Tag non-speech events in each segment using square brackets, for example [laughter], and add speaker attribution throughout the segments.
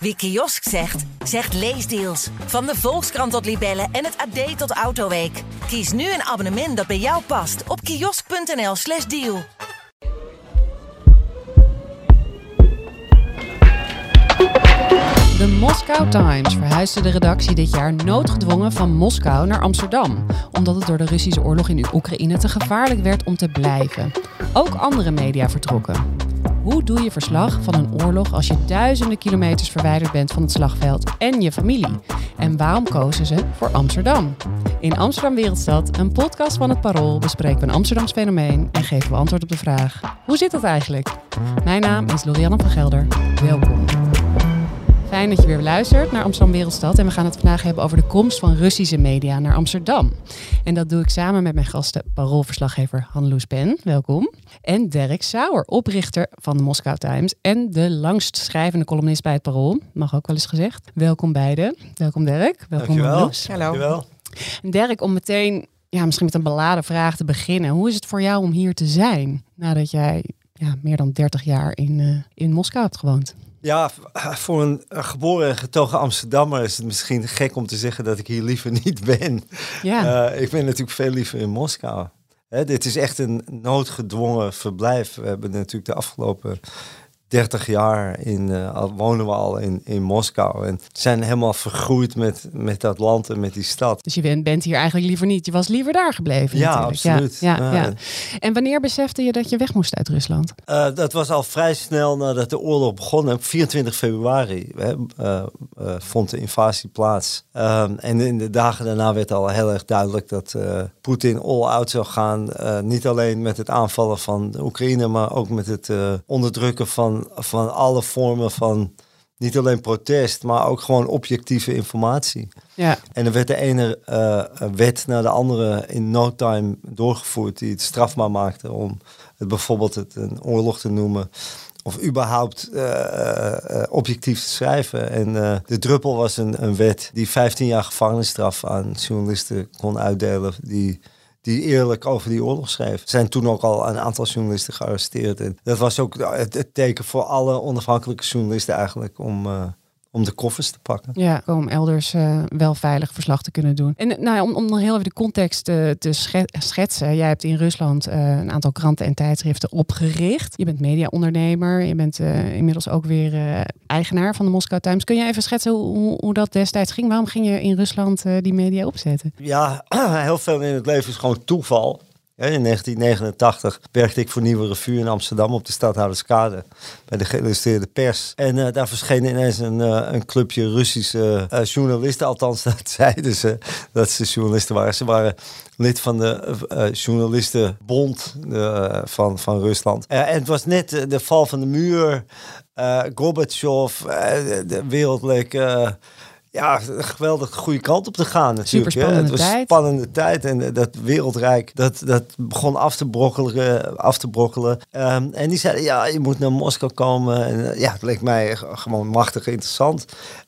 Speaker 1: Wie kiosk zegt, zegt leesdeals. Van de Volkskrant tot Libellen en het AD tot Autoweek. Kies nu een abonnement dat bij jou past op kiosk.nl/slash deal.
Speaker 2: De Moscow Times verhuisde de redactie dit jaar noodgedwongen van Moskou naar Amsterdam, omdat het door de Russische oorlog in Oekraïne te gevaarlijk werd om te blijven. Ook andere media vertrokken. Hoe doe je verslag van een oorlog als je duizenden kilometers verwijderd bent van het slagveld en je familie? En waarom kozen ze voor Amsterdam? In Amsterdam Wereldstad, een podcast van het Parool, bespreken we een Amsterdams fenomeen en geven we antwoord op de vraag: hoe zit het eigenlijk? Mijn naam is Lorianne van Gelder. Welkom. Fijn dat je weer luistert naar Amsterdam Wereldstad. En we gaan het vandaag hebben over de komst van Russische media naar Amsterdam. En dat doe ik samen met mijn gasten paroolverslaggever Hanneloes Pen, welkom. En Dirk Sauer, oprichter van de Moscow Times en de langst schrijvende columnist bij het Parool. Mag ook wel eens gezegd. Welkom beiden. Welkom Dirk. Welkom Hanneloes.
Speaker 3: Hallo. Dankjewel.
Speaker 2: Dirk, om meteen ja, misschien met een beladen vraag te beginnen. Hoe is het voor jou om hier te zijn nadat jij ja, meer dan 30 jaar in, uh, in Moskou hebt gewoond?
Speaker 3: Ja, voor een geboren en getogen Amsterdammer is het misschien gek om te zeggen dat ik hier liever [laughs] niet ben. Ja. Uh, ik ben natuurlijk veel liever in Moskou. Hè, dit is echt een noodgedwongen verblijf. We hebben natuurlijk de afgelopen 30 jaar in, uh, wonen we al in, in Moskou. En zijn helemaal vergroeid met, met dat land en met die stad.
Speaker 2: Dus je bent, bent hier eigenlijk liever niet. Je was liever daar gebleven.
Speaker 3: Ja, absoluut.
Speaker 2: Ja, ja, ja, En wanneer besefte je dat je weg moest uit Rusland?
Speaker 3: Uh, dat was al vrij snel nadat de oorlog begon. Op 24 februari hè, uh, vond de invasie plaats. Ehm, en in de dagen daarna werd al heel erg duidelijk dat Poetin all-out zou gaan. niet alleen met het aanvallen van Oekraïne, maar ook met het onderdrukken van van alle vormen van niet alleen protest, maar ook gewoon objectieve informatie. Ja. En er werd de ene uh, wet naar de andere in no time doorgevoerd die het strafbaar maakte om het bijvoorbeeld het een oorlog te noemen. Of überhaupt uh, objectief te schrijven. En de druppel was een, een wet die 15 jaar gevangenisstraf aan journalisten kon uitdelen. Die die eerlijk over die oorlog schreef. Zijn toen ook al een aantal journalisten gearresteerd. En dat was ook het, teken voor alle onafhankelijke journalisten eigenlijk om, uh, om de koffers te pakken.
Speaker 2: Ja, om elders uh, wel veilig verslag te kunnen doen. En nou ja, om, om nog heel even de context uh, te schetsen. Jij hebt in Rusland uh, een aantal kranten en tijdschriften opgericht. Je bent mediaondernemer. Je bent inmiddels ook weer eigenaar van de Moscow Times. Kun je even schetsen hoe, hoe, hoe, dat destijds ging? Waarom ging je in Rusland die media opzetten?
Speaker 3: Ja, [clears throat] heel veel in het leven is gewoon toeval. In 1989 werkte ik voor Nieuwe Revue in Amsterdam op de Stadhouderskade bij de geïllustreerde pers. En uh, daar verscheen ineens een, uh, een clubje Russische uh, journalisten, althans [laughs] dat zeiden ze dat ze journalisten waren. Ze waren lid van de journalistenbond van, van Rusland. en het was net de val van de muur, Gorbachev, de wereldlijk ja, een geweldig goede kant op te gaan natuurlijk.
Speaker 2: Super
Speaker 3: het
Speaker 2: was tijd.
Speaker 3: spannende tijd en eh, dat wereldrijk, dat, dat begon af te brokkelen. Af te brokkelen. Um, en die zeiden, ja, je moet naar Moskou komen. En uh, ja, het leek mij gewoon machtig interessant.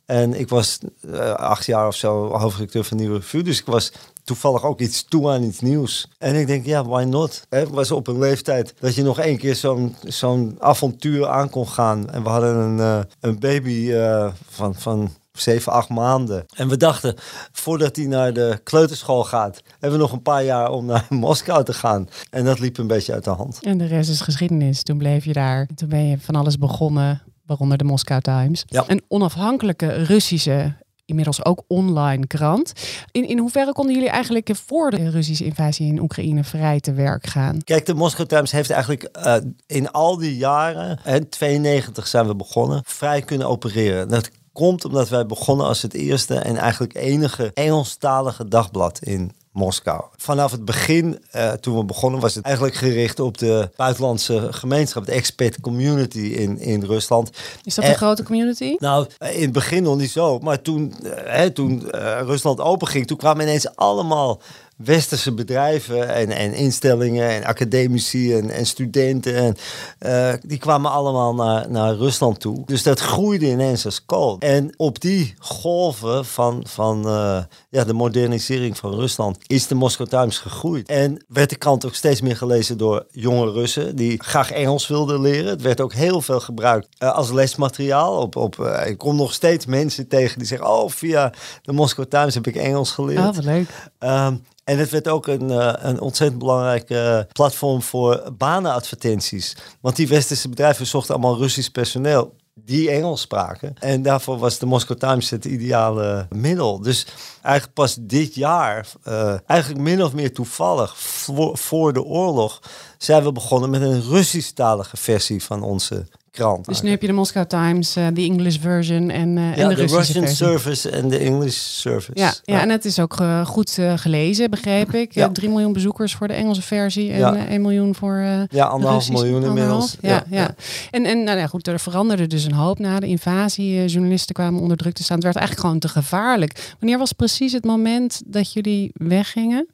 Speaker 3: En ik was uh, acht jaar of zo hoofdredacteur van Nieuwe Revue, dus ik was toevallig ook iets toe aan iets nieuws. En ik denk, ja, why not? Het was op een leeftijd dat je nog één keer zo'n zo'n avontuur aan kon gaan. En we hadden een, uh, een baby uh, van, van zeven, acht maanden. En we dachten, voordat hij naar de kleuterschool gaat, hebben we nog een paar jaar om naar [laughs] Moskou te gaan. En dat liep een beetje uit de hand.
Speaker 2: En de rest is geschiedenis. Toen bleef je daar. Toen ben je van alles begonnen, waaronder de Moscow Times. Ja. Een onafhankelijke Russische inmiddels ook online krant. In, in hoeverre konden jullie eigenlijk voor de Russische invasie in Oekraïne vrij te werk gaan?
Speaker 3: Kijk, de Moscow Times heeft eigenlijk uh, in al die jaren, in 92 zijn we begonnen, vrij kunnen opereren. Dat komt omdat wij begonnen als het eerste en eigenlijk enige Engelstalige dagblad in Moskou. Vanaf het begin, uh, toen we begonnen, was het eigenlijk gericht op de buitenlandse gemeenschap, de expat community in, in Rusland.
Speaker 2: Is dat een grote community?
Speaker 3: Nou, in het begin nog niet zo. Maar toen, uh, hè, toen uh, Rusland openging, toen kwamen ineens allemaal westerse bedrijven en, en instellingen en academici en, en studenten. En, eh, die kwamen allemaal naar, naar Rusland toe. Dus dat groeide ineens als kool. En op die golven van, van uh, ja, de modernisering van Rusland is de Moscow Times gegroeid. En werd de krant ook steeds meer gelezen door jonge Russen die graag Engels wilden leren. Het werd ook heel veel gebruikt uh, als lesmateriaal. Op, op, ik kom nog steeds mensen tegen die zeggen: Oh, via de Moscow Times heb ik Engels geleerd.
Speaker 2: Ah, wat leuk.
Speaker 3: Um, en het werd ook een, uh, een ontzettend belangrijk uh, platform voor banenadvertenties. Want die westerse bedrijven zochten allemaal Russisch personeel die Engels spraken. En daarvoor was de Moscow Times het ideale middel. Dus eigenlijk pas dit jaar, uh, eigenlijk min of meer toevallig, voor, voor de oorlog, zijn we begonnen met een Russisch-talige versie van onze krant.
Speaker 2: Dus nu heb je de Moscow Times, uh, de English version en, uh,
Speaker 3: ja,
Speaker 2: en de,
Speaker 3: de
Speaker 2: Russische
Speaker 3: Russian service en de English service.
Speaker 2: Ja, ja, en het is ook uh, goed gelezen, begreep ik.
Speaker 3: Ja.
Speaker 2: 3 miljoen bezoekers voor de Engelse versie en
Speaker 3: Ja.
Speaker 2: 1 miljoen voor
Speaker 3: Ja, anderhalf miljoen inmiddels.
Speaker 2: Ja, ja. En, en nou ja, goed, er veranderde dus een hoop na de invasie. Eh, journalisten kwamen onder druk te staan. Het werd eigenlijk gewoon te gevaarlijk. Wanneer was precies het moment dat jullie weggingen?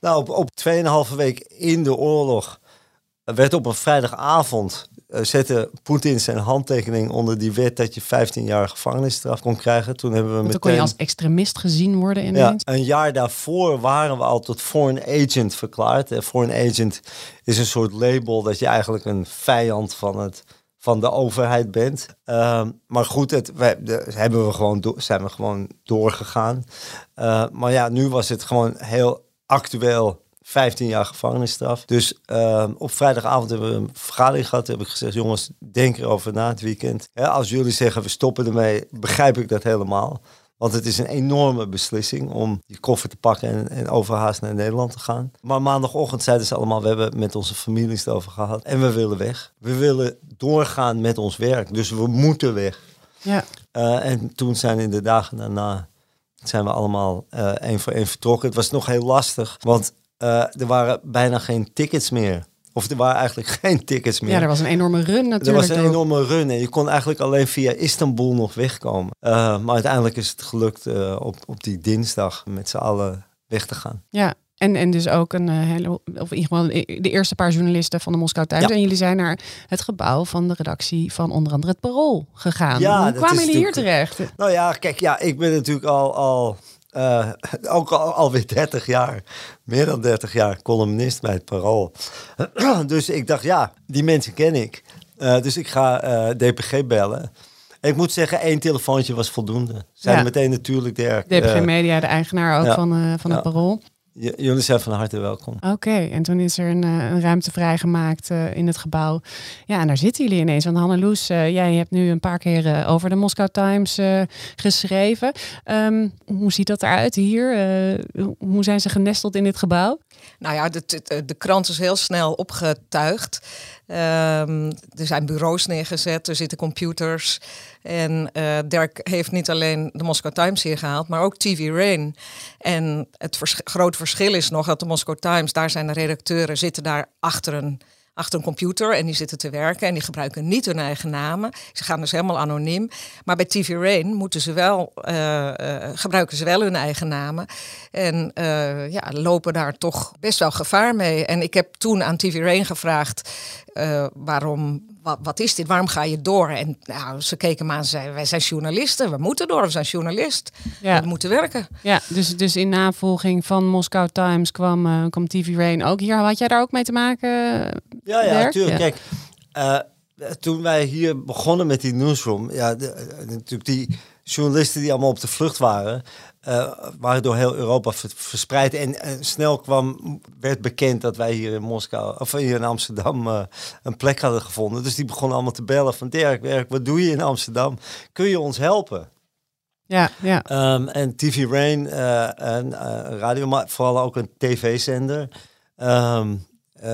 Speaker 3: Nou, op, op 2,5 week in de oorlog werd op een vrijdagavond eh, zette Poetin zijn handtekening onder die wet dat je 15 jaar gevangenisstraf kon krijgen. Toen hebben we meteen...
Speaker 2: kon je als extremist gezien worden
Speaker 3: Ja,
Speaker 2: ineens.
Speaker 3: een jaar daarvoor waren we al tot foreign agent verklaard. En foreign agent is een soort label dat je eigenlijk een vijand van, het, van de overheid bent. Ehm, maar goed, het, wij, de, hebben we gewoon do- zijn we gewoon doorgegaan. Eh, maar ja, nu was het gewoon heel actueel. 15 jaar gevangenisstraf. Dus ehm, op vrijdagavond hebben we een vergadering gehad. Heb ik gezegd, jongens, denk erover na het weekend. Als jullie zeggen, we stoppen ermee, begrijp ik dat helemaal. Want het is een enorme beslissing om je koffer te pakken en, en overhaast naar Nederland te gaan. Maar maandagochtend zeiden ze allemaal, we hebben met onze families het over gehad. En we willen weg. We willen doorgaan met ons werk. Dus we moeten weg.
Speaker 2: Ja.
Speaker 3: Uh, en toen zijn in de dagen daarna zijn we allemaal uh, één voor één vertrokken. Het was nog heel lastig, want uh, er waren bijna geen tickets meer. Of er waren eigenlijk [laughs] geen tickets meer.
Speaker 2: ja, er was een enorme run
Speaker 3: Er
Speaker 2: natuurlijk.
Speaker 3: was een enorme run en je kon eigenlijk alleen via Istanbul nog wegkomen. Uh, maar uiteindelijk is het gelukt uh, op, op die dinsdag met z'n allen weg te gaan.
Speaker 2: Ja, en, en dus ook een hele, of in ieder geval de eerste paar journalisten van de Moskou Times.
Speaker 3: Ja.
Speaker 2: En jullie zijn naar het gebouw van de redactie van onder andere het Parool gegaan.
Speaker 3: Ja,
Speaker 2: Hoe kwamen jullie hier terecht?
Speaker 3: Nou ja, kijk, ja, ik ben natuurlijk al, al uh, [laughs] ook al, alweer 30 jaar, meer dan 30 jaar columnist bij het Parool. [clears throat] dus ik dacht, ja, die mensen ken ik. Uh, dus ik ga uh, DPG bellen. En ik moet zeggen, één telefoontje was voldoende. Zijn
Speaker 2: Ja.
Speaker 3: meteen natuurlijk Dirk.
Speaker 2: DPG
Speaker 3: eh,
Speaker 2: Media, de eigenaar ook
Speaker 3: ja.
Speaker 2: van, eh, van het. Parool.
Speaker 3: J- jullie zijn van harte welkom.
Speaker 2: Oké, en toen is er een, eh, een ruimte vrijgemaakt eh, in het gebouw. Ja, en daar zitten jullie ineens. Want Hanneloes, eh jij hebt nu een paar keer eh, over de Moscow Times eh, geschreven. Ehm, hoe ziet dat eruit hier? Eh, hoe zijn ze genesteld in dit gebouw?
Speaker 4: Nou ja, de, de, de krant is heel snel opgetuigd. Ehm, er zijn bureaus neergezet, er zitten computers. En eh, Dirk heeft niet alleen de Moscow Times hier gehaald, maar ook TV Rain. En het grote verschil is nog dat de Moscow Times, daar zijn de redacteuren, zitten daar achter een, achter een computer en die zitten te werken en die gebruiken niet hun eigen namen. Ze gaan dus helemaal anoniem. Maar bij TV Rain moeten ze wel, eh, eh, gebruiken ze wel hun eigen namen. En eh, ja, lopen daar toch best wel gevaar mee. En ik heb toen aan TV Rain gevraagd waarom, wat, wat is dit? Waarom ga je door? En nou, ze keken me aan en zeiden, wij zijn journalisten. We moeten door, we zijn journalist.
Speaker 2: Ja.
Speaker 4: We moeten werken.
Speaker 2: Ja, dus, dus in navolging van Moscow Times kwam, eh, kwam TV Rain ook hier. Had jij daar ook mee te maken?
Speaker 3: Ja, ja,
Speaker 2: Dirk?
Speaker 3: natuurlijk.
Speaker 2: Ja.
Speaker 3: Kijk, eh, toen wij hier begonnen met die newsroom, ja, de, eh, natuurlijk die journalisten die allemaal op de vlucht waren, eh, waren door heel Europa ver- verspreid. En eh, snel kwam, werd bekend dat wij hier in Moskou, of hier in Amsterdam, eh, een plek hadden gevonden. Dus die begonnen allemaal te bellen van Dirk, Dirk, wat doe je in Amsterdam? Kun je ons helpen?
Speaker 2: Ja, ja.
Speaker 3: Um, en TV Rain, uh, een uh, radio, maar vooral ook een tv-zender. Um, uh,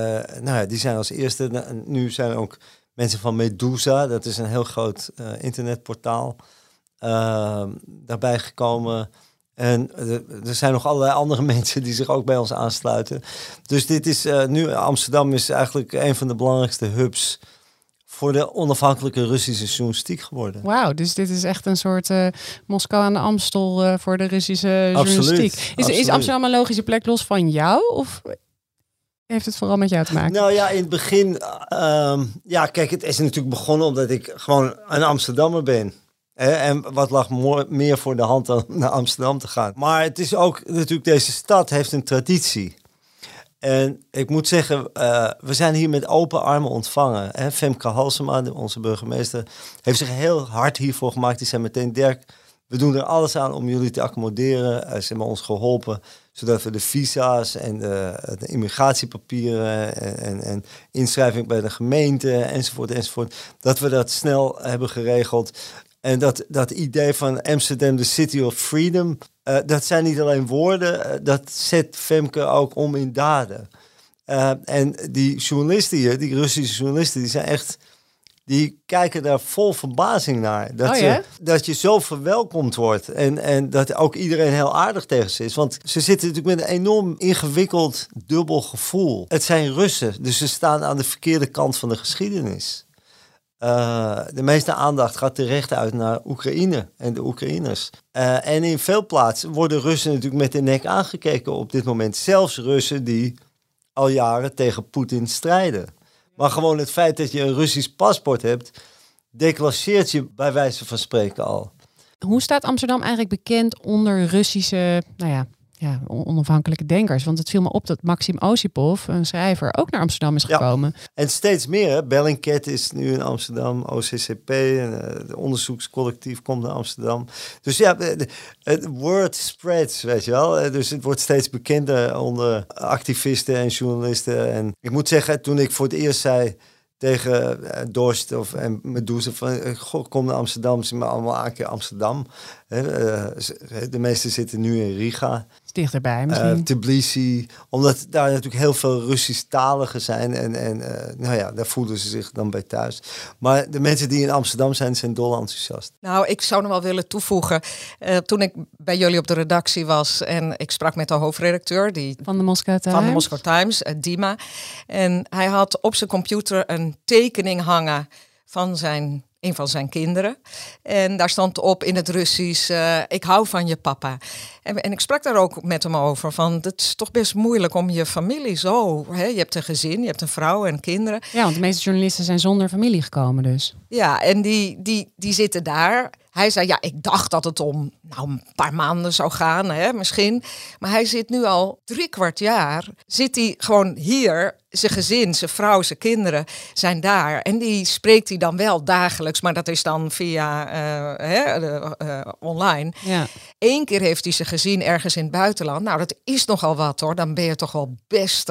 Speaker 3: nou ja, die zijn als eerste. Nu zijn er ook mensen van Medusa, dat is een heel groot uh, internetportaal, uh, daarbij gekomen. En uh, er zijn nog allerlei andere [laughs] mensen die zich ook bij ons aansluiten. Dus dit is uh, nu, Amsterdam is eigenlijk een van de belangrijkste hubs voor de onafhankelijke Russische journalistiek geworden.
Speaker 2: Wauw, dus dit is echt een soort uh, Moskou aan de Amstel uh, voor de Russische journalistiek. Is,
Speaker 3: absoluut.
Speaker 2: is Amsterdam een logische plek los van jou? Of heeft het vooral met jou te maken?
Speaker 3: Nou ja, in het begin, um, ja, kijk, het is natuurlijk begonnen omdat ik gewoon een Amsterdammer ben. En wat lag meer voor de hand dan [laughs] naar Amsterdam te gaan. Maar het is ook natuurlijk, deze stad heeft een traditie. En ik moet zeggen, uh, we zijn hier met open armen ontvangen. Hè? Femke Halsema, onze burgemeester, heeft zich heel hard hiervoor gemaakt. Die zei meteen, Dirk, we doen er alles aan om jullie te accommoderen. Uh, ze hebben ons geholpen, zodat we de visa's en de, de immigratiepapieren en, en, en, inschrijving bij de gemeente enzovoort enzovoort, dat we dat snel hebben geregeld. En dat, dat idee van Amsterdam, the city of freedom, uh, dat zijn niet alleen woorden, uh, dat zet Femke ook om in daden. Uh, en die journalisten hier, die Russische journalisten, die zijn echt, die kijken daar vol verbazing naar. Dat,
Speaker 2: oh, ja?
Speaker 3: ze, dat je zo verwelkomd wordt en, en dat ook iedereen heel aardig tegen ze is. Want ze zitten natuurlijk met een enorm ingewikkeld dubbel gevoel. Het zijn Russen, dus ze staan aan de verkeerde kant van de geschiedenis. Uh, de meeste aandacht gaat terecht uit naar Oekraïne en de Oekraïners. Uh, en in veel plaatsen worden Russen natuurlijk met de nek aangekeken op dit moment. Zelfs Russen die al jaren tegen Poetin strijden. Maar gewoon het feit dat je een Russisch paspoort hebt, declasseert je bij wijze van spreken al.
Speaker 2: Hoe staat Amsterdam eigenlijk bekend onder Russische, nou ja, ja, onafhankelijke denkers. Want het viel me op dat Maxim Osipov, een schrijver, ook naar Amsterdam is gekomen.
Speaker 3: Ja. En steeds meer. Bellingcat is nu in Amsterdam, OCCP, uh, de onderzoekscollectief komt naar Amsterdam. Dus ja, het word spreads, weet je wel. Dus het wordt steeds bekender onder activisten en journalisten. En ik moet zeggen, toen ik voor het eerst zei tegen uh, Dorst of en Medusa van goh, kom naar Amsterdam, ze me allemaal aan keer Amsterdam. De meeste zitten nu in Riga.
Speaker 2: Dichterbij misschien.
Speaker 3: Uh, Tbilisi, omdat daar natuurlijk heel veel Russisch-taligen zijn en, en nou ja, daar voelen ze zich dan bij thuis. Maar de mensen die in Amsterdam zijn, zijn dol enthousiast.
Speaker 4: Nou, ik zou nog wel willen toevoegen, toen ik bij jullie op de redactie was en ik sprak met de hoofdredacteur die,
Speaker 2: van de Moscow Times,
Speaker 4: van de Moscow Times Dima. En hij had op zijn computer een tekening hangen van zijn, een van zijn kinderen. En daar stond op in het Russisch, uh, ik hou van je papa. En, en, ik sprak daar ook met hem over, van het is toch best moeilijk om je familie zo... Hè? Je hebt een gezin, je hebt een vrouw en kinderen.
Speaker 2: Ja, want de meeste journalisten zijn zonder familie gekomen dus.
Speaker 4: Ja, en die, die, die zitten daar... Hij zei, ja, ik dacht dat het om nou, een paar maanden zou gaan, hè, misschien. Maar hij zit nu al drie kwart jaar, zit hij gewoon hier. Zijn gezin, zijn vrouw, zijn kinderen zijn daar. En die spreekt hij dan wel dagelijks, maar dat is dan via uh, hè, de, uh, online.
Speaker 2: Ja.
Speaker 4: Eén keer heeft hij ze gezien ergens in het buitenland. Nou, dat is nogal wat hoor. Dan ben je toch wel best...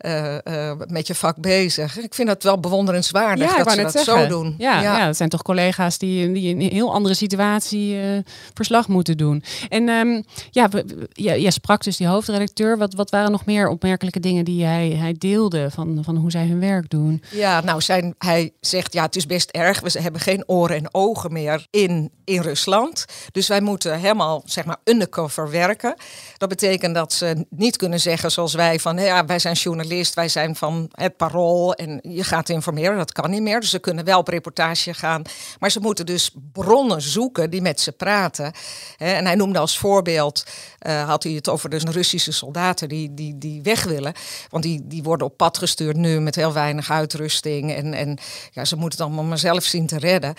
Speaker 4: Uh, uh, met je vak bezig. Ik vind dat wel bewonderenswaardig
Speaker 2: ja,
Speaker 4: dat ze dat
Speaker 2: zeggen.
Speaker 4: zo doen.
Speaker 2: Ja, ja. ja, dat zijn toch collega's die, die in een heel andere situatie uh, verslag moeten doen. En um, ja, jij sprak dus die hoofdredacteur. Wat, wat waren nog meer opmerkelijke dingen die hij, hij deelde van, van hoe zij hun werk doen?
Speaker 4: Ja, nou, zijn, hij zegt ja, het is best erg. We hebben geen oren en ogen meer in, in Rusland. Dus wij moeten helemaal, zeg maar, undercover werken. Dat betekent dat ze niet kunnen zeggen zoals wij van, ja, wij zijn journalisten wij zijn van het parool en je gaat informeren. Dat kan niet meer. Dus ze kunnen wel op reportage gaan. Maar ze moeten dus bronnen zoeken die met ze praten. En hij noemde als voorbeeld, uh, had hij het over dus Russische soldaten die, die, die weg willen. Want die, die worden op pad gestuurd nu met heel weinig uitrusting. En, en ja, ze moeten het allemaal maar zelf zien te redden.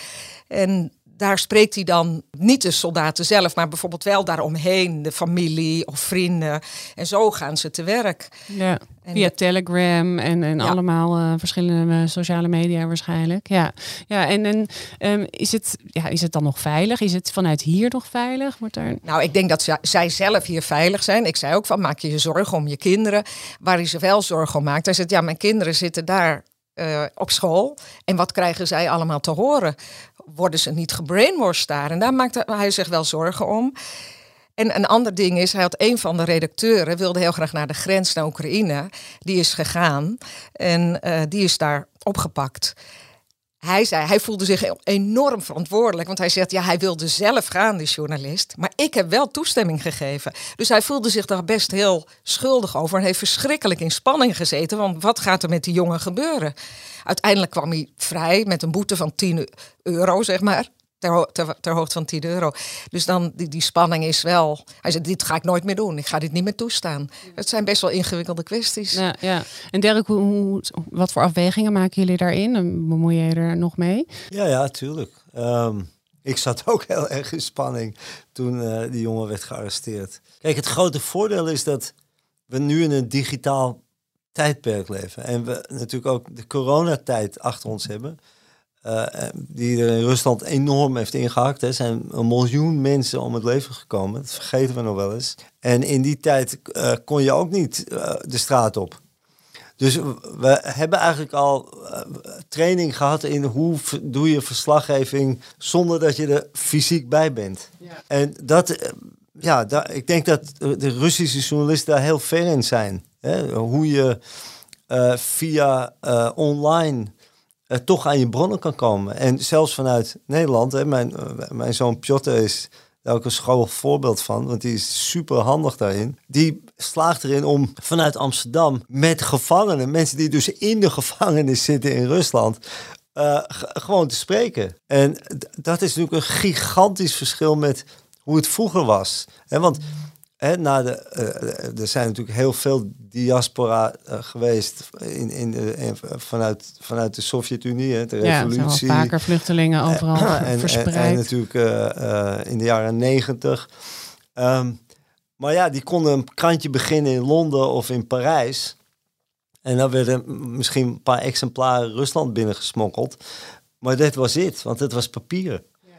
Speaker 4: En daar spreekt hij dan niet de soldaten zelf, maar bijvoorbeeld wel daaromheen, de familie of vrienden. En zo gaan ze te werk.
Speaker 2: Ja, en via Telegram en, en ja. allemaal uh, verschillende sociale media waarschijnlijk. Ja, ja en, en um, is, het, ja, is het dan nog veilig? Is het vanuit hier nog veilig? Wordt er...
Speaker 4: Nou, ik denk dat zij, zij zelf hier veilig zijn. Ik zei ook van, maak je je zorgen om je kinderen. Waar hij ze wel zorgen om maakt. Hij zegt, ja, mijn kinderen zitten daar uh, op school. En wat krijgen zij allemaal te horen? Worden ze niet gebrainwashed daar? En daar maakt hij zich wel zorgen om. En een ander ding is, hij had een van de redacteuren, wilde heel graag naar de grens naar Oekraïne. Die is gegaan en uh, die is daar opgepakt. Hij zei, hij voelde zich enorm verantwoordelijk. Want hij zegt, ja, hij wilde zelf gaan, die journalist. Maar ik heb wel toestemming gegeven. Dus hij voelde zich daar best heel schuldig over. En heeft verschrikkelijk in spanning gezeten. Want wat gaat er met die jongen gebeuren? Uiteindelijk kwam hij vrij met een boete van 10 euro, zeg maar. Ter, ter, ter, hoogte van 10 euro. Dus dan, die, die spanning is wel... Hij zei, dit ga ik nooit meer doen. Ik ga dit niet meer toestaan. Het zijn best wel ingewikkelde kwesties.
Speaker 2: Ja, ja. En Dirk, hoe, hoe, wat voor afwegingen maken jullie daarin? Bemoei je er nog mee?
Speaker 3: Ja, ja, tuurlijk. Ehm, ik zat ook heel [laughs] erg in spanning toen uh, die jongen werd gearresteerd. Kijk, het grote voordeel is dat we nu in een digitaal tijdperk leven. En we natuurlijk ook de coronatijd achter ons hebben. Uh, die er in Rusland enorm heeft ingehakt. Er zijn een miljoen mensen om het leven gekomen. Dat vergeten we nog wel eens. En in die tijd uh, kon je ook niet uh, de straat op. Dus we hebben eigenlijk al training gehad in hoe doe je verslaggeving zonder dat je er fysiek bij bent. Ja. En dat, ja, daar, ik denk dat de Russische journalisten daar heel ver in zijn. Hè? Hoe je via online uh, toch aan je bronnen kan komen. En zelfs vanuit Nederland, hè, mijn, uh, mijn zoon Piotr is daar ook een school voorbeeld van, want die is super handig daarin. Die slaagt erin om vanuit Amsterdam met gevangenen, mensen die dus in de gevangenis zitten in Rusland, uh, gewoon te spreken. En dat is natuurlijk een gigantisch verschil met hoe het vroeger was. Want Hè, na de, uh, er zijn natuurlijk heel veel diaspora uh, geweest in, in de, vanuit, vanuit de Sovjet-Unie, de revolutie.
Speaker 2: Ja, vaker vluchtelingen overal [clears throat]
Speaker 3: en,
Speaker 2: verspreid.
Speaker 3: En, en natuurlijk uh, in de jaren negentig. Um, maar ja, die konden een krantje beginnen in Londen of in Parijs. En dan werden misschien een paar exemplaren Rusland binnengesmokkeld. Maar dit was het, want het was papier. Ja.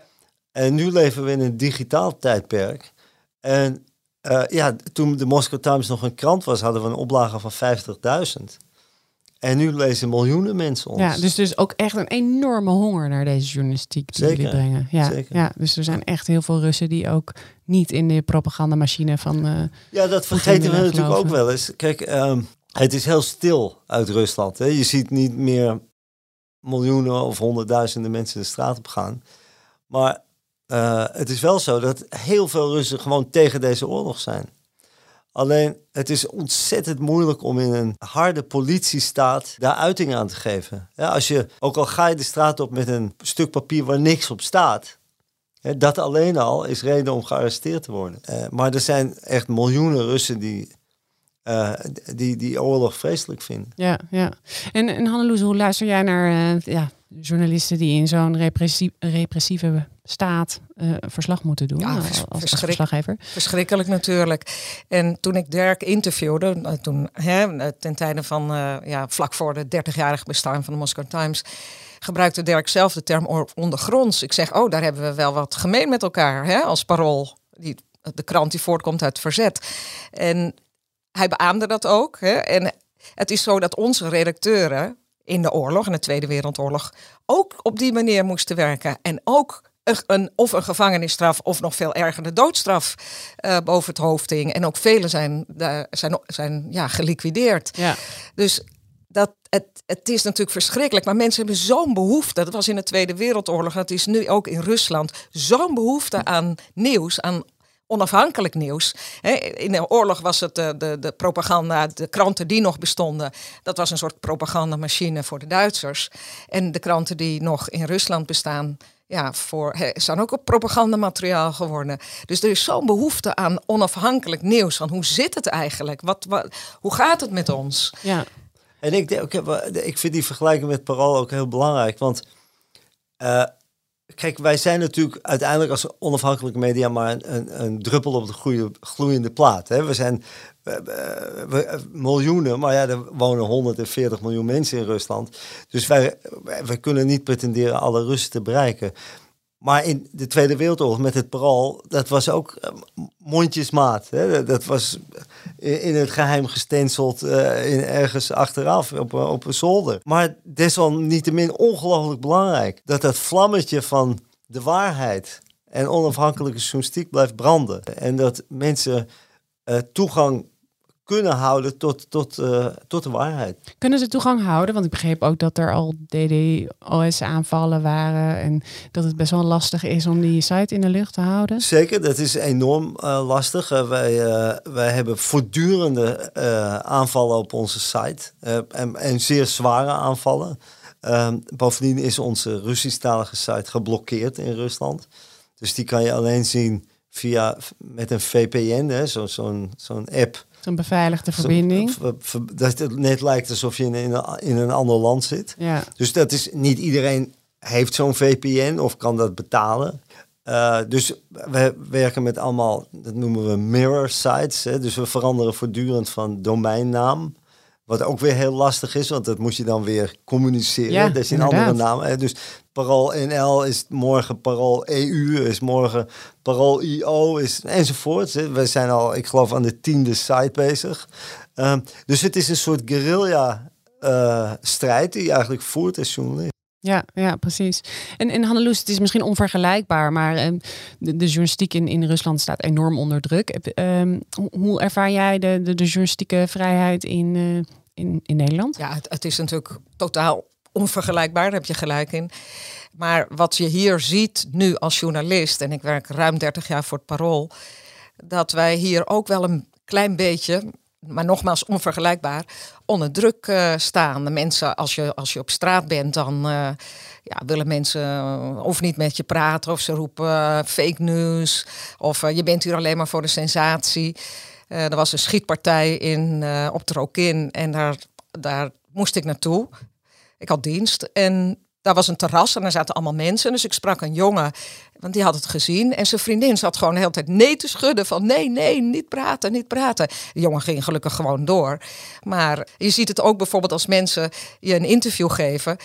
Speaker 3: En nu leven we in een digitaal tijdperk. En uh, ja, toen de Moscow Times nog een krant was, hadden we een oplage van 50.000. En nu lezen miljoenen mensen ons.
Speaker 2: Ja, dus dus ook echt een enorme honger naar deze journalistiek die
Speaker 3: zeker,
Speaker 2: jullie brengen. Ja,
Speaker 3: zeker.
Speaker 2: ja, dus er zijn echt heel veel Russen die ook niet in de propagandamachine van. Uh,
Speaker 3: ja, dat vergeten we natuurlijk ook wel eens. Kijk, um, het is heel stil uit Rusland. Hè. Je ziet niet meer miljoenen of honderdduizenden mensen de straat op gaan. Maar uh, het is wel zo dat heel veel Russen gewoon tegen deze oorlog zijn. Alleen het is ontzettend moeilijk om in een harde politiestaat daar uiting aan te geven. Ja, als je, ook al ga je de straat op met een stuk papier waar niks op staat, hè, dat alleen al is reden om gearresteerd te worden. Uh, maar er zijn echt miljoenen Russen die, uh, die die oorlog vreselijk vinden.
Speaker 2: Ja, ja. En, en Hanneloes, hoe luister jij naar ja, journalisten die in zo'n repressie, repressieve staat uh, verslag moeten doen
Speaker 4: ja,
Speaker 2: als, als verslaggever.
Speaker 4: Verschrikkelijk natuurlijk. En toen ik Dirk interviewde, toen, hè, ten tijde van uh, ja, vlak voor de 30-jarig bestaan van de Moscow Times, gebruikte Dirk zelf de term ondergronds. Ik zeg, oh, daar hebben we wel wat gemeen met elkaar hè, als parool. Die, de krant die voortkomt uit verzet. En hij beaamde dat ook. Hè, en het is zo dat onze redacteuren in de oorlog, in de Tweede Wereldoorlog, ook op die manier moesten werken. En ook een, of een gevangenisstraf of nog veel erger de doodstraf uh, boven het hoofd hing. En ook velen zijn, uh, zijn, zijn ja, geliquideerd.
Speaker 2: Ja.
Speaker 4: Dus dat, het, het is natuurlijk verschrikkelijk, maar mensen hebben zo'n behoefte. Dat was in de Tweede Wereldoorlog, dat is nu ook in Rusland. Zo'n behoefte aan nieuws, aan onafhankelijk nieuws. In de oorlog was het de, de, de, propaganda, de kranten die nog bestonden. Dat was een soort propagandamachine voor de Duitsers. En de kranten die nog in Rusland bestaan, ja, voor, zijn ook op propagandamateriaal geworden. Dus er is zo'n behoefte aan onafhankelijk nieuws. Van hoe zit het eigenlijk? Wat, wat, hoe gaat het met ons?
Speaker 2: Ja.
Speaker 3: En ik, denk, ik vind die vergelijking met Parool ook heel belangrijk. Want uh, kijk, wij zijn natuurlijk uiteindelijk als onafhankelijke media maar een, een, druppel op de gloeiende, plaat. Hè? We zijn miljoenen, maar ja, er wonen 140 miljoen mensen in Rusland. Dus wij, wij kunnen niet pretenderen alle Russen te bereiken. Maar in de Tweede Wereldoorlog met het parool, dat was ook mondjesmaat. Hè? Dat was in het geheim gestenseld uh, in ergens achteraf op, op een zolder. Maar desalniettemin ongelooflijk belangrijk dat dat vlammetje van de waarheid en onafhankelijke journalistiek blijft branden. En dat mensen uh, toegang kunnen houden tot, tot, uh, tot de waarheid.
Speaker 2: Kunnen ze toegang houden? Want ik begreep ook dat er al DDoS-aanvallen waren en dat het best wel lastig is om die site in de lucht te houden.
Speaker 3: Zeker, dat is enorm uh, lastig. Uh, wij, wij hebben voortdurende aanvallen op onze site en, en, zeer zware aanvallen. Ehm, bovendien is onze Russisch-talige site geblokkeerd in Rusland. Dus die kan je alleen zien via met een VPN, zo'n zo zo'n app
Speaker 2: een beveiligde verbinding.
Speaker 3: Dat het net lijkt alsof je in een, in een ander land zit.
Speaker 2: Ja.
Speaker 3: Dus dat is niet iedereen heeft zo'n VPN of kan dat betalen. Uh, dus we werken met allemaal, dat noemen we mirror sites. Hè? Dus we veranderen voortdurend van domeinnaam. Wat ook weer heel lastig is, want dat moet je dan weer communiceren. Ja, dat is een andere naam. Dus Parool NL is morgen Parool EU, is morgen Parool IO, is, enzovoort. We zijn al, ik geloof, aan de tiende site bezig. Um, dus het is een soort guerrilla uh, strijd die je eigenlijk voert als journalist.
Speaker 2: Ja, ja, precies. En, en Hanneloes, het is misschien onvergelijkbaar, maar um, de, de, journalistiek in, in Rusland staat enorm onder druk. Um, hoe ervaar jij de, de, journalistieke vrijheid in, uh, in, in Nederland?
Speaker 4: Ja, het, het, is natuurlijk totaal onvergelijkbaar, daar heb je gelijk in. Maar wat je hier ziet nu als journalist, en ik werk ruim 30 jaar voor het Parool, dat wij hier ook wel een klein beetje, maar nogmaals onvergelijkbaar, onder druk uh, staan. De mensen, als je, als je op straat bent, dan uh, ja, willen mensen of niet met je praten, of ze roepen fake news, of je bent hier alleen maar voor de sensatie. er was een schietpartij in, op Trokin en daar, daar moest ik naartoe. Ik had dienst en daar was een terras en er zaten allemaal mensen. Dus ik sprak een jongen, want die had het gezien. En zijn vriendin zat gewoon de hele tijd nee te schudden van nee, nee, niet praten, niet praten. De jongen ging gelukkig gewoon door. Maar je ziet het ook bijvoorbeeld als mensen je een interview geven.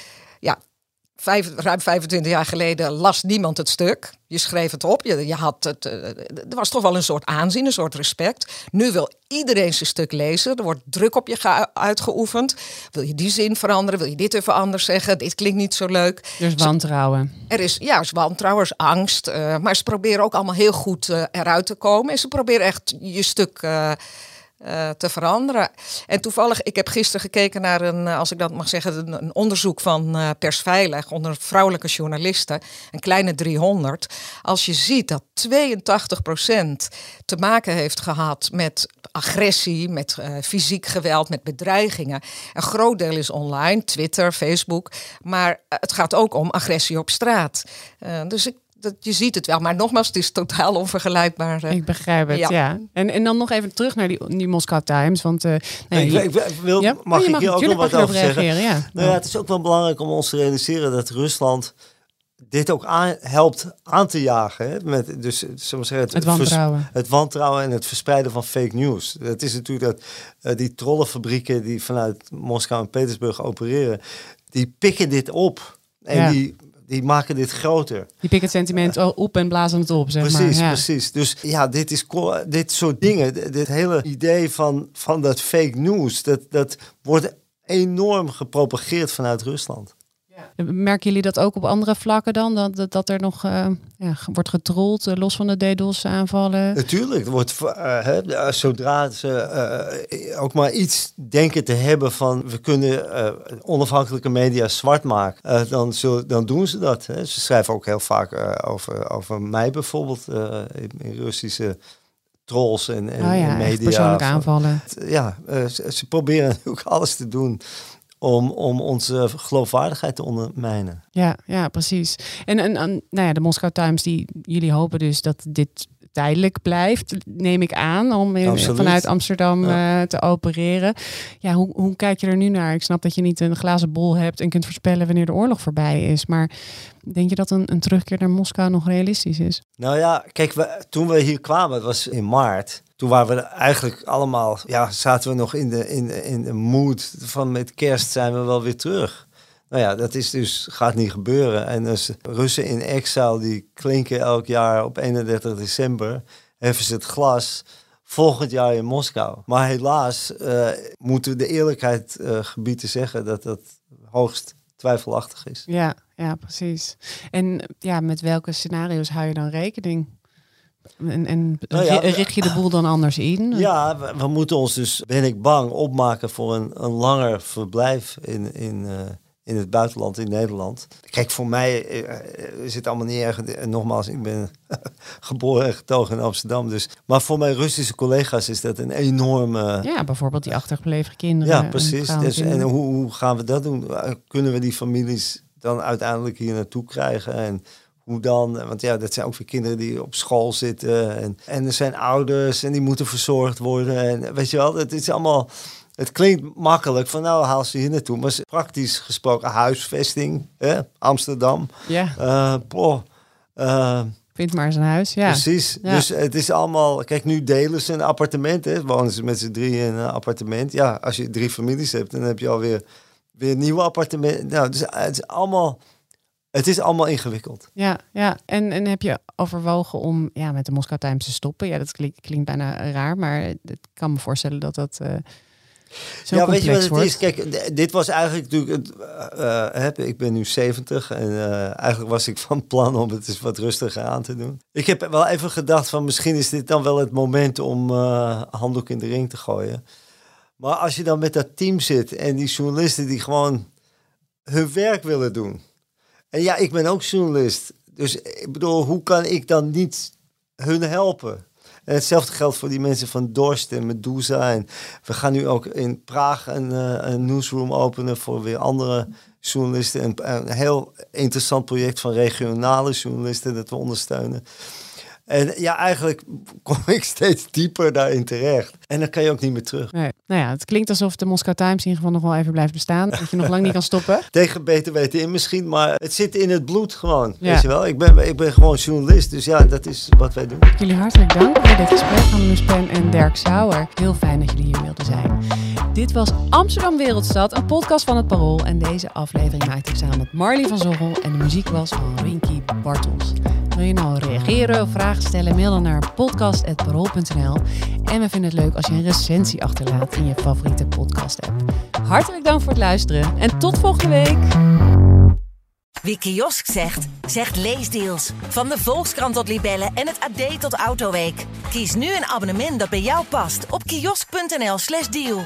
Speaker 4: Vijf, ruim 25 jaar geleden las niemand het stuk. Je schreef het op. Je, je had het, uh, er was toch wel een soort aanzien, een soort respect. Nu wil iedereen zijn stuk lezen. Er wordt druk op je uitgeoefend. Wil je die zin veranderen? Wil je dit even anders zeggen? Dit klinkt niet zo leuk.
Speaker 2: Er is wantrouwen.
Speaker 4: Er is, ja, er is wantrouwen, er is angst. Uh, maar ze proberen ook allemaal heel goed uh, eruit te komen. En ze proberen echt je stuk uh, te veranderen. En toevallig, ik heb gisteren gekeken naar een, eh, als ik dat mag zeggen, een, onderzoek van uh, Persveilig onder vrouwelijke journalisten, een kleine 300. Als je ziet dat 82% te maken heeft gehad met agressie, met fysiek geweld, met bedreigingen. Een groot deel is online, Twitter, Facebook, maar het gaat ook om agressie op straat. dus ik dat, je ziet het wel. Maar nogmaals, het is totaal onvergelijkbaar.
Speaker 2: Ik begrijp het, ja. En, en dan nog even terug naar die, die Moscow Times. Want, uh,
Speaker 3: nee, ik, ik, wil, ja? mag oh, ik hier ook nog wat over zeggen? Ja. Nou ja, het is ook wel belangrijk om ons te realiseren dat Rusland dit ook aan, helpt aan te jagen. Hè? Met, dus, zeggen,
Speaker 2: het, het, wantrouwen.
Speaker 3: het wantrouwen en het verspreiden van fake news. Het is natuurlijk dat uh, die trollenfabrieken die vanuit Moskou en Petersburg opereren, die pikken dit op. En ja. die die maken dit groter. Die
Speaker 2: pikken het sentiment op en blazen het op, zeg
Speaker 3: precies,
Speaker 2: maar.
Speaker 3: Precies, Dus ja, dit, is, dit soort dingen, dit hele idee van, van dat fake news, dat, dat wordt enorm gepropageerd vanuit Rusland.
Speaker 2: Merken jullie dat ook op andere vlakken dan? Dat, dat, er nog uh, ja, wordt getrold, uh, los van de DDoS-aanvallen?
Speaker 3: Natuurlijk. wordt, uh, zodra ze ook maar iets denken te hebben van... we kunnen onafhankelijke media zwart maken, dan, zullen, dan doen ze dat. Ze schrijven ook heel vaak over, over mij bijvoorbeeld in, in Russische trolls en, en,
Speaker 2: oh ja,
Speaker 3: media.
Speaker 2: Persoonlijke aanvallen.
Speaker 3: Ja, ze, ze, proberen [laughs] natuurlijk alles te doen om, om onze geloofwaardigheid te ondermijnen.
Speaker 2: Ja, ja precies. En, en, en nou ja, de Moscow Times, die jullie hopen dus dat dit tijdelijk blijft, neem ik aan, om in, vanuit Amsterdam uh, te opereren. Ja, hoe, hoe kijk je er nu naar? Ik snap dat je niet een glazen bol hebt en kunt voorspellen wanneer de oorlog voorbij is. Maar denk je dat een, een terugkeer naar Moskou nog realistisch is?
Speaker 3: Nou ja, kijk, we, toen we hier kwamen, het was in maart toen waren we eigenlijk allemaal, ja, zaten we nog in de, in, in de mood van met kerst zijn we wel weer terug. Nou ja, dat is dus, gaat niet gebeuren. En dus Russen in exile, die klinken elk jaar op 31 december, heffen ze het glas volgend jaar in Moskou. Maar helaas uh, moeten we de eerlijkheid uh, gebieden zeggen dat dat hoogst twijfelachtig is.
Speaker 2: Ja, ja, precies. En ja, met welke scenario's hou je dan rekening? En, en
Speaker 3: Nou ja,
Speaker 2: richt je de boel dan anders in? [laughs]
Speaker 3: Ja, we, we moeten ons dus, ben ik bang, opmaken voor een, een langer verblijf in, in, eh, in het buitenland, in Nederland. Kijk, voor mij eh, is het allemaal niet erg. En nogmaals, ik ben [laughs] geboren en getogen in Amsterdam. Dus. Maar voor mijn Russische collega's is dat een enorme...
Speaker 2: Ja, bijvoorbeeld die achtergebleven kinderen.
Speaker 3: Ja,
Speaker 2: en
Speaker 3: precies.
Speaker 2: vrouwen,
Speaker 3: Dus, en hoe, hoe gaan we dat doen? Kunnen we die families dan uiteindelijk hier naartoe krijgen? En hoe dan? Want ja, dat zijn ook weer kinderen die op school zitten. En, en er zijn ouders en die moeten verzorgd worden. En weet je wel, het is allemaal... Het klinkt makkelijk van nou haal ze hier naartoe. Maar praktisch gesproken huisvesting, hè? Amsterdam.
Speaker 2: Ja,
Speaker 3: eh,
Speaker 2: vind maar eens een huis. Ja.
Speaker 3: Precies.
Speaker 2: Ja.
Speaker 3: Dus het is allemaal. Kijk, nu delen ze een appartement. Hè. Wonen ze met z'n drieën in een appartement. Ja, als je drie families hebt, dan heb je alweer weer een nieuwe appartement. Nou, dus het is allemaal. Het is allemaal ingewikkeld.
Speaker 2: Ja, ja. En, en heb je overwogen om ja, met de Moscow Times te stoppen? Ja, dat klinkt, klinkt bijna raar, maar ik kan me voorstellen dat dat eh zo
Speaker 3: ja, weet je wat het is? Kijk, dit was eigenlijk natuurlijk. Het, eh, eh, ik ben nu 70 en eigenlijk was ik van plan om het eens wat rustiger aan te doen. Ik heb wel even gedacht van misschien is dit dan wel het moment om handdoek in de ring te gooien. Maar als je dan met dat team zit en die journalisten die gewoon hun werk willen doen. En ja, ik ben ook journalist. Dus ik bedoel, hoe kan ik dan niet hun helpen? En hetzelfde geldt voor die mensen van Dorst en Medusa. En we gaan nu ook in Praag een, eh, een newsroom openen voor weer andere journalisten. Een, een heel interessant project van regionale journalisten dat we ondersteunen. En ja, eigenlijk kom [laughs] ik steeds dieper daarin terecht. En dan kan je ook niet meer terug.
Speaker 2: Nee. Nou ja, het klinkt alsof de Moscow Times in ieder geval nog wel even blijft bestaan. Dat je nog lang niet kan stoppen. [laughs]
Speaker 3: Tegen beter weten in misschien, maar het zit in het bloed gewoon.
Speaker 2: Ja.
Speaker 3: Weet je wel? Ik ben, ik ben gewoon journalist, dus ja, dat is wat wij doen.
Speaker 2: Jullie hartelijk dank voor dit gesprek, Annelies Pen en Dirk Sauer. Heel fijn dat jullie hier wilden zijn. Dit was Amsterdam Wereldstad, een podcast van het Parool. En deze aflevering maakte ik samen met Marley van Zoggel. En de muziek was van Rinky Bartels. Wil je nou reageren of vragen stellen? Mail dan naar podcast.parool.nl. En we vinden het leuk als je een recensie achterlaat in je favoriete podcast-app. Hartelijk dank voor het luisteren en tot volgende week.
Speaker 1: Wie kiosk zegt, zegt leesdeals. Van de Volkskrant tot Libellen en het AD tot Autoweek. Kies nu een abonnement dat bij jou past op kiosk.nl/slash deal.